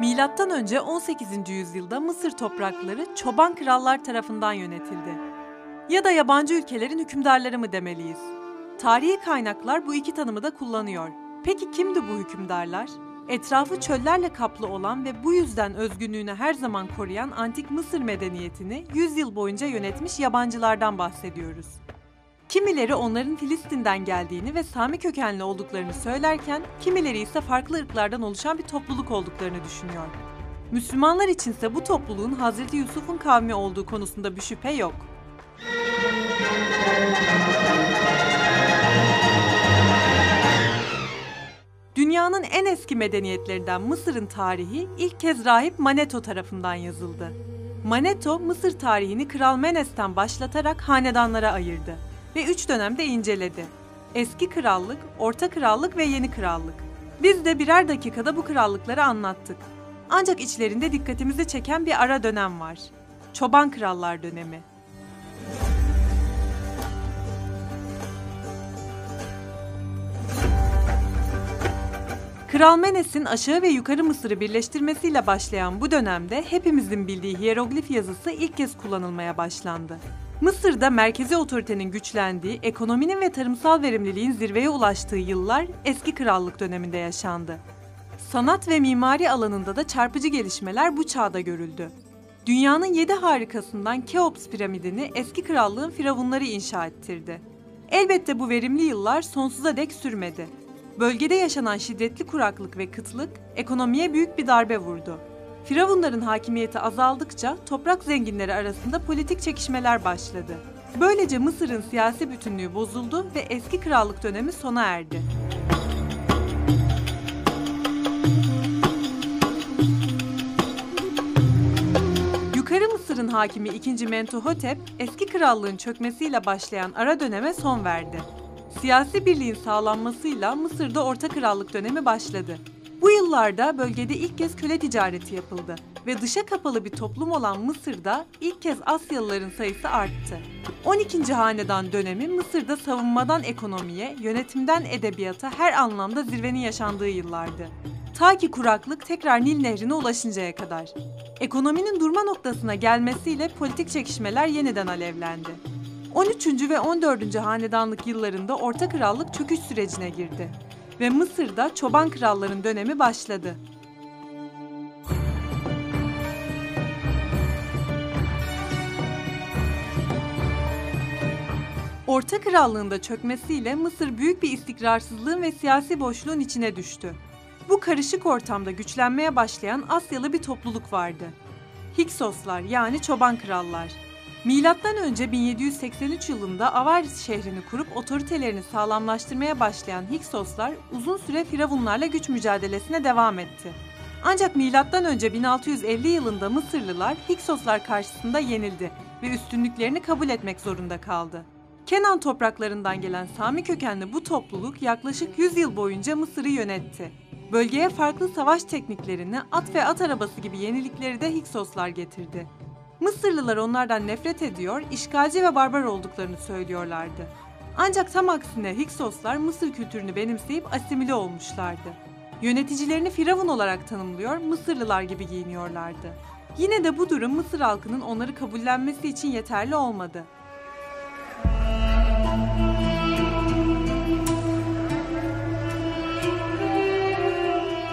Milattan önce 18. yüzyılda Mısır toprakları çoban krallar tarafından yönetildi. Ya da yabancı ülkelerin hükümdarları mı demeliyiz? Tarihi kaynaklar bu iki tanımı da kullanıyor. Peki kimdi bu hükümdarlar? Etrafı çöllerle kaplı olan ve bu yüzden özgünlüğünü her zaman koruyan antik Mısır medeniyetini 100 yıl boyunca yönetmiş yabancılardan bahsediyoruz. Kimileri onların Filistin'den geldiğini ve Sami kökenli olduklarını söylerken, kimileri ise farklı ırklardan oluşan bir topluluk olduklarını düşünüyor. Müslümanlar içinse bu topluluğun Hazreti Yusuf'un kavmi olduğu konusunda bir şüphe yok. Dünyanın en eski medeniyetlerinden Mısır'ın tarihi ilk kez rahip Maneto tarafından yazıldı. Maneto, Mısır tarihini Kral Menes'ten başlatarak hanedanlara ayırdı ve üç dönemde inceledi. Eski krallık, orta krallık ve yeni krallık. Biz de birer dakikada bu krallıkları anlattık. Ancak içlerinde dikkatimizi çeken bir ara dönem var. Çoban Krallar dönemi. Kral Menes'in aşağı ve yukarı Mısır'ı birleştirmesiyle başlayan bu dönemde hepimizin bildiği hieroglif yazısı ilk kez kullanılmaya başlandı. Mısır'da merkezi otoritenin güçlendiği, ekonominin ve tarımsal verimliliğin zirveye ulaştığı yıllar eski krallık döneminde yaşandı. Sanat ve mimari alanında da çarpıcı gelişmeler bu çağda görüldü. Dünyanın yedi harikasından Keops piramidini eski krallığın firavunları inşa ettirdi. Elbette bu verimli yıllar sonsuza dek sürmedi. Bölgede yaşanan şiddetli kuraklık ve kıtlık ekonomiye büyük bir darbe vurdu. Firavunların hakimiyeti azaldıkça toprak zenginleri arasında politik çekişmeler başladı. Böylece Mısır'ın siyasi bütünlüğü bozuldu ve eski krallık dönemi sona erdi. Yukarı Mısır'ın hakimi 2. Mentuhotep, eski krallığın çökmesiyle başlayan ara döneme son verdi. Siyasi birliğin sağlanmasıyla Mısır'da Orta Krallık dönemi başladı. Yıllarda bölgede ilk kez köle ticareti yapıldı ve dışa kapalı bir toplum olan Mısır'da ilk kez Asyalıların sayısı arttı. 12. Hanedan dönemi Mısır'da savunmadan ekonomiye, yönetimden edebiyata her anlamda zirvenin yaşandığı yıllardı. Ta ki kuraklık tekrar Nil Nehri'ne ulaşıncaya kadar. Ekonominin durma noktasına gelmesiyle politik çekişmeler yeniden alevlendi. 13. ve 14. hanedanlık yıllarında Orta Krallık çöküş sürecine girdi ve Mısır'da çoban kralların dönemi başladı. Orta Krallığın da çökmesiyle Mısır büyük bir istikrarsızlığın ve siyasi boşluğun içine düştü. Bu karışık ortamda güçlenmeye başlayan Asyalı bir topluluk vardı. Hiksoslar yani çoban krallar. Milattan önce 1783 yılında Avaris şehrini kurup otoritelerini sağlamlaştırmaya başlayan Hiksoslar uzun süre Firavunlarla güç mücadelesine devam etti. Ancak milattan önce 1650 yılında Mısırlılar Hiksoslar karşısında yenildi ve üstünlüklerini kabul etmek zorunda kaldı. Kenan topraklarından gelen Sami kökenli bu topluluk yaklaşık 100 yıl boyunca Mısır'ı yönetti. Bölgeye farklı savaş tekniklerini, at ve at arabası gibi yenilikleri de Hiksoslar getirdi. Mısırlılar onlardan nefret ediyor, işgalci ve barbar olduklarını söylüyorlardı. Ancak tam aksine Hiksoslar Mısır kültürünü benimseyip asimile olmuşlardı. Yöneticilerini Firavun olarak tanımlıyor, Mısırlılar gibi giyiniyorlardı. Yine de bu durum Mısır halkının onları kabullenmesi için yeterli olmadı.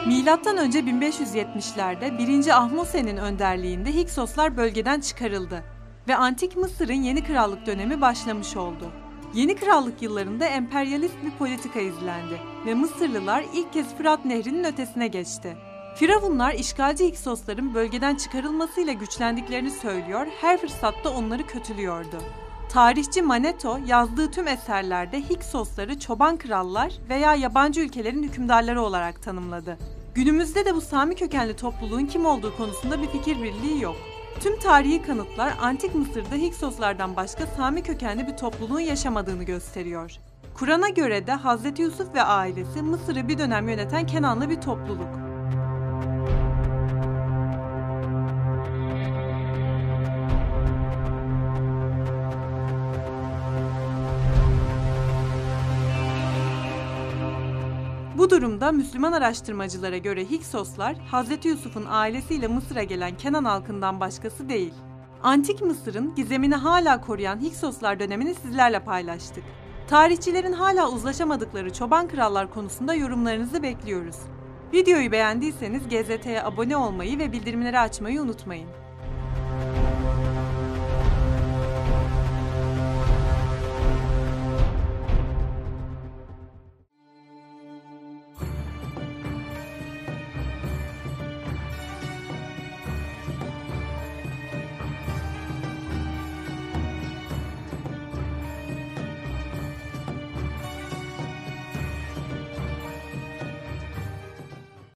Milattan önce 1570'lerde 1. Ahmose'nin önderliğinde Hiksoslar bölgeden çıkarıldı ve Antik Mısır'ın yeni krallık dönemi başlamış oldu. Yeni krallık yıllarında emperyalist bir politika izlendi ve Mısırlılar ilk kez Fırat Nehri'nin ötesine geçti. Firavunlar işgalci Hiksosların bölgeden çıkarılmasıyla güçlendiklerini söylüyor, her fırsatta onları kötülüyordu. Tarihçi Maneto yazdığı tüm eserlerde Hiksosları çoban krallar veya yabancı ülkelerin hükümdarları olarak tanımladı. Günümüzde de bu Sami kökenli topluluğun kim olduğu konusunda bir fikir birliği yok. Tüm tarihi kanıtlar Antik Mısır'da Hiksoslardan başka Sami kökenli bir topluluğun yaşamadığını gösteriyor. Kur'an'a göre de Hz. Yusuf ve ailesi Mısır'ı bir dönem yöneten Kenanlı bir topluluk. Bu durumda Müslüman araştırmacılara göre Hiksoslar, Hz. Yusuf'un ailesiyle Mısır'a gelen Kenan halkından başkası değil. Antik Mısır'ın gizemini hala koruyan Hiksoslar dönemini sizlerle paylaştık. Tarihçilerin hala uzlaşamadıkları çoban krallar konusunda yorumlarınızı bekliyoruz. Videoyu beğendiyseniz GZT'ye abone olmayı ve bildirimleri açmayı unutmayın.